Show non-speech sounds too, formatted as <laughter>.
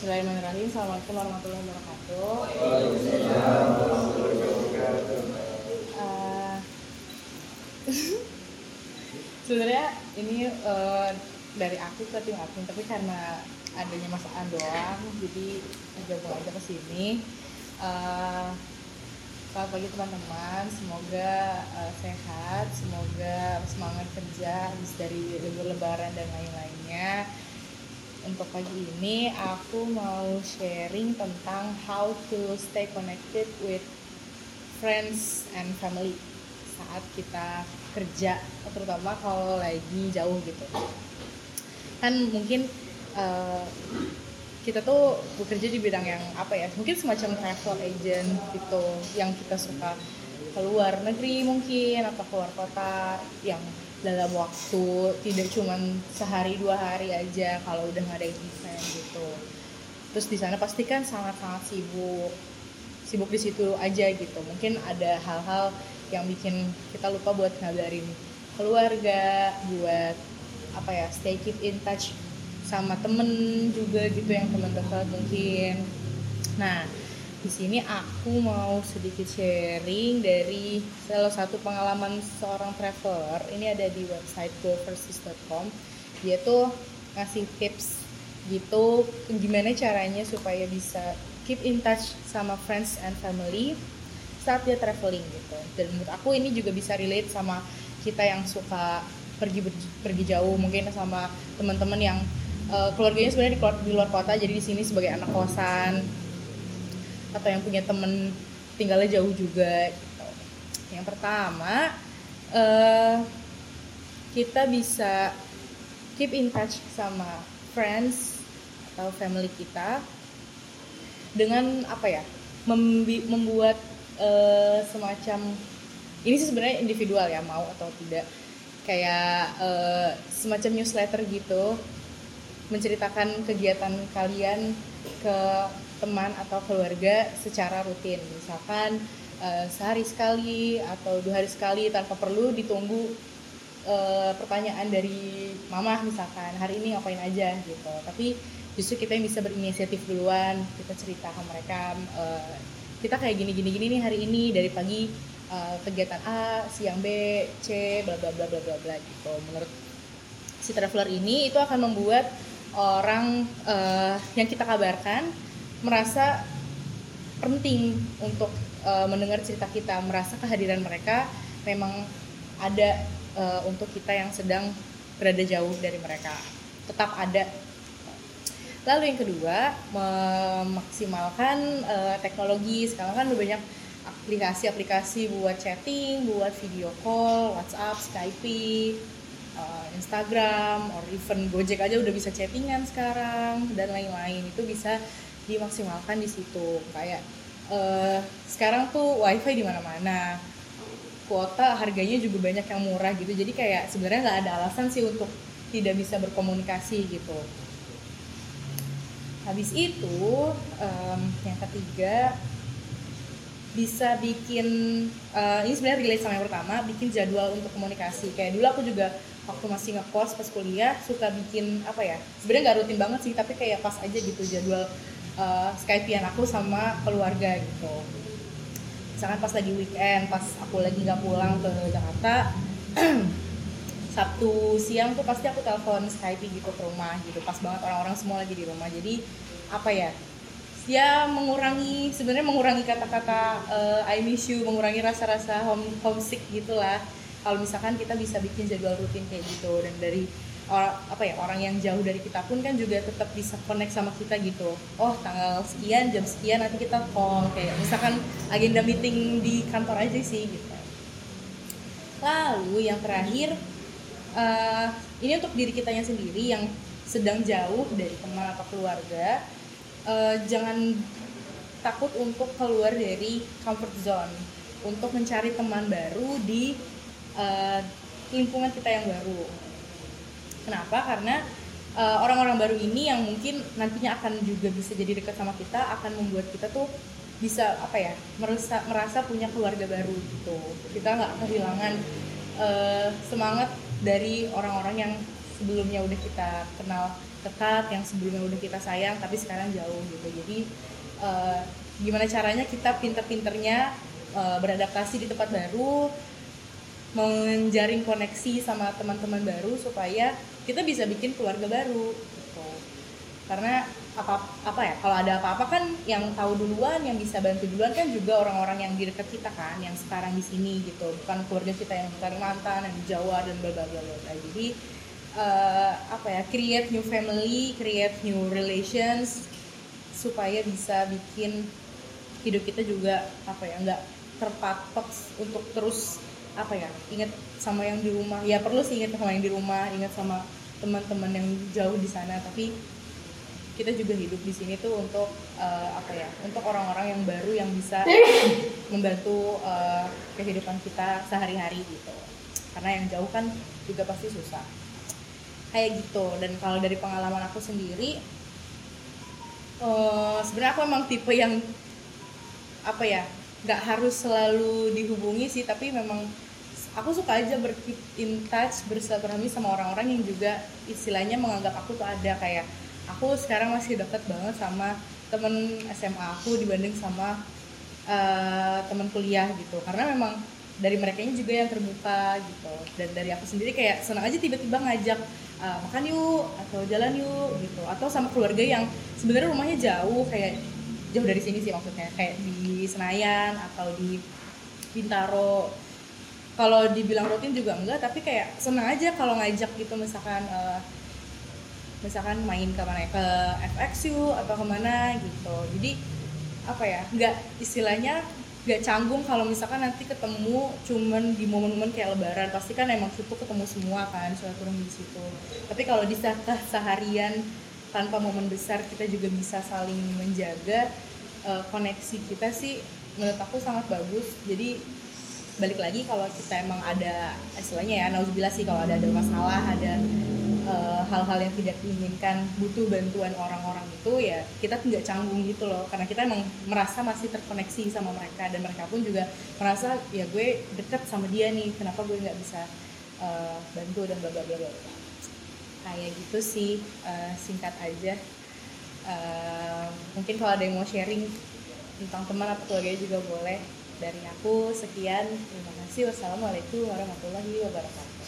Bismillahirrahmanirrahim. Assalamualaikum warahmatullahi wabarakatuh. Uh, <laughs> Sebenarnya ini uh, dari aku ke tim admin, tapi karena adanya masakan doang, jadi gabung aja ke sini. Uh, selamat pagi teman-teman, semoga uh, sehat, semoga semangat kerja habis dari libur lebaran dan lain-lainnya untuk pagi ini aku mau sharing tentang how to stay connected with friends and family saat kita kerja terutama kalau lagi jauh gitu. Kan mungkin uh, kita tuh bekerja di bidang yang apa ya mungkin semacam travel agent gitu yang kita suka keluar negeri mungkin atau keluar kota yang dalam waktu tidak cuma sehari dua hari aja kalau udah ada event gitu. Terus di sana pasti kan sangat sangat sibuk sibuk di situ aja gitu. Mungkin ada hal-hal yang bikin kita lupa buat ngabarin keluarga buat apa ya stay keep in touch sama temen juga gitu yang teman dekat mungkin. Nah di sini aku mau sedikit sharing dari salah satu pengalaman seorang traveler. Ini ada di website goversis.com. Dia tuh ngasih tips gitu gimana caranya supaya bisa keep in touch sama friends and family saat dia traveling gitu. Dan menurut aku ini juga bisa relate sama kita yang suka pergi pergi jauh mungkin sama teman-teman yang uh, keluarganya sebenarnya di, di luar kota jadi di sini sebagai anak kosan atau yang punya temen tinggalnya jauh juga gitu. Yang pertama uh, kita bisa keep in touch sama friends atau family kita dengan apa ya membuat uh, semacam ini sih sebenarnya individual ya mau atau tidak kayak uh, semacam newsletter gitu menceritakan kegiatan kalian ke teman atau keluarga secara rutin. Misalkan uh, sehari sekali atau dua hari sekali tanpa perlu ditunggu uh, pertanyaan dari mama misalkan hari ini ngapain aja? gitu. Tapi justru kita yang bisa berinisiatif duluan kita cerita ke mereka uh, kita kayak gini gini gini nih hari ini dari pagi uh, kegiatan A siang B C bla bla bla bla bla bla gitu. Menurut si traveler ini itu akan membuat orang uh, yang kita kabarkan merasa penting untuk uh, mendengar cerita kita, merasa kehadiran mereka memang ada uh, untuk kita yang sedang berada jauh dari mereka, tetap ada. Lalu yang kedua, memaksimalkan uh, teknologi. Sekarang kan udah banyak aplikasi-aplikasi buat chatting, buat video call, WhatsApp, Skype, uh, Instagram, or even Gojek aja udah bisa chattingan sekarang dan lain-lain. Itu bisa dimaksimalkan di situ. Kayak uh, sekarang tuh wifi di mana-mana. Kuota harganya juga banyak yang murah gitu. Jadi kayak sebenarnya nggak ada alasan sih untuk tidak bisa berkomunikasi gitu. Habis itu um, yang ketiga bisa bikin uh, ini sebenarnya relate sama yang pertama bikin jadwal untuk komunikasi. Kayak dulu aku juga waktu masih ngekos pas kuliah suka bikin apa ya sebenarnya nggak rutin banget sih tapi kayak pas aja gitu jadwal uh, Skypean aku sama keluarga gitu. Misalkan pas lagi weekend pas aku lagi nggak pulang ke Jakarta <clears throat> Sabtu siang tuh pasti aku telepon Skype gitu ke rumah gitu. Pas banget orang-orang semua lagi di rumah. Jadi apa ya ya mengurangi sebenarnya mengurangi kata-kata uh, I miss you mengurangi rasa-rasa home homesick gitulah. Kalau misalkan kita bisa bikin jadwal rutin kayak gitu dan dari orang apa ya orang yang jauh dari kita pun kan juga tetap bisa connect sama kita gitu. Oh tanggal sekian jam sekian nanti kita call. Kayak misalkan agenda meeting di kantor aja sih gitu. Lalu yang terakhir uh, ini untuk diri kitanya sendiri yang sedang jauh dari teman atau keluarga uh, jangan takut untuk keluar dari comfort zone. Untuk mencari teman baru di uh, lingkungan kita yang baru Kenapa? Karena uh, orang-orang baru ini yang mungkin nantinya akan juga bisa jadi dekat sama kita akan membuat kita tuh bisa apa ya merasa merasa punya keluarga baru gitu kita nggak kehilangan uh, semangat dari orang-orang yang sebelumnya udah kita kenal dekat yang sebelumnya udah kita sayang tapi sekarang jauh gitu jadi uh, gimana caranya kita pinter-pinternya uh, beradaptasi di tempat baru menjaring koneksi sama teman-teman baru supaya kita bisa bikin keluarga baru gitu. Karena apa apa ya kalau ada apa-apa kan yang tahu duluan yang bisa bantu duluan kan juga orang-orang yang di dekat kita kan yang sekarang di sini gitu. Bukan keluarga kita yang di Kalimantan yang di Jawa dan bla bla jadi uh, apa ya create new family create new relations supaya bisa bikin hidup kita juga apa ya nggak terpatok untuk terus apa ya ingat sama yang di rumah. Ya perlu sih ingat sama yang di rumah ingat sama teman-teman yang jauh di sana. Tapi kita juga hidup di sini tuh untuk uh, apa ya untuk orang-orang yang baru yang bisa <laughs> membantu uh, kehidupan kita sehari-hari gitu. Karena yang jauh kan juga pasti susah. Kayak gitu. Dan kalau dari pengalaman aku sendiri uh, sebenarnya aku emang tipe yang apa ya nggak harus selalu dihubungi sih tapi memang aku suka aja ber in touch bersilaturahmi sama orang-orang yang juga istilahnya menganggap aku tuh ada. Kayak aku sekarang masih deket banget sama temen SMA aku dibanding sama uh, temen kuliah gitu. Karena memang dari mereka juga yang terbuka gitu. Dan dari aku sendiri kayak senang aja tiba-tiba ngajak uh, makan yuk atau jalan yuk gitu. Atau sama keluarga yang sebenarnya rumahnya jauh kayak jauh dari sini sih maksudnya. Kayak di Senayan atau di Bintaro. Kalau dibilang rutin juga enggak tapi kayak senang aja kalau ngajak gitu misalkan uh, misalkan main ke mana ke FXU atau ke mana gitu. Jadi apa ya nggak istilahnya nggak canggung kalau misalkan nanti ketemu cuman di momen-momen kayak lebaran. Pasti kan emang situ ketemu semua kan turun di situ. Tapi kalau di seharian tanpa momen besar kita juga bisa saling menjaga uh, koneksi kita sih menurut aku sangat bagus. Jadi balik lagi kalau kita emang ada istilahnya ya nauzubillah sih kalau ada ada masalah ada eh, hal-hal uh, yang tidak diinginkan butuh bantuan orang-orang itu ya kita nggak canggung gitu loh. Karena kita emang merasa masih terkoneksi sama mereka dan mereka pun juga merasa ya gue deket sama dia nih kenapa gue nggak bisa uh, bantu dan bla bla bla bla kayak gitu sih uh, singkat aja. Uh, mungkin kalau ada yang mau sharing tentang teman atau keluarga juga boleh. Dari aku sekian. Terima kasih. Wassalamualaikum warahmatullahi wabarakatuh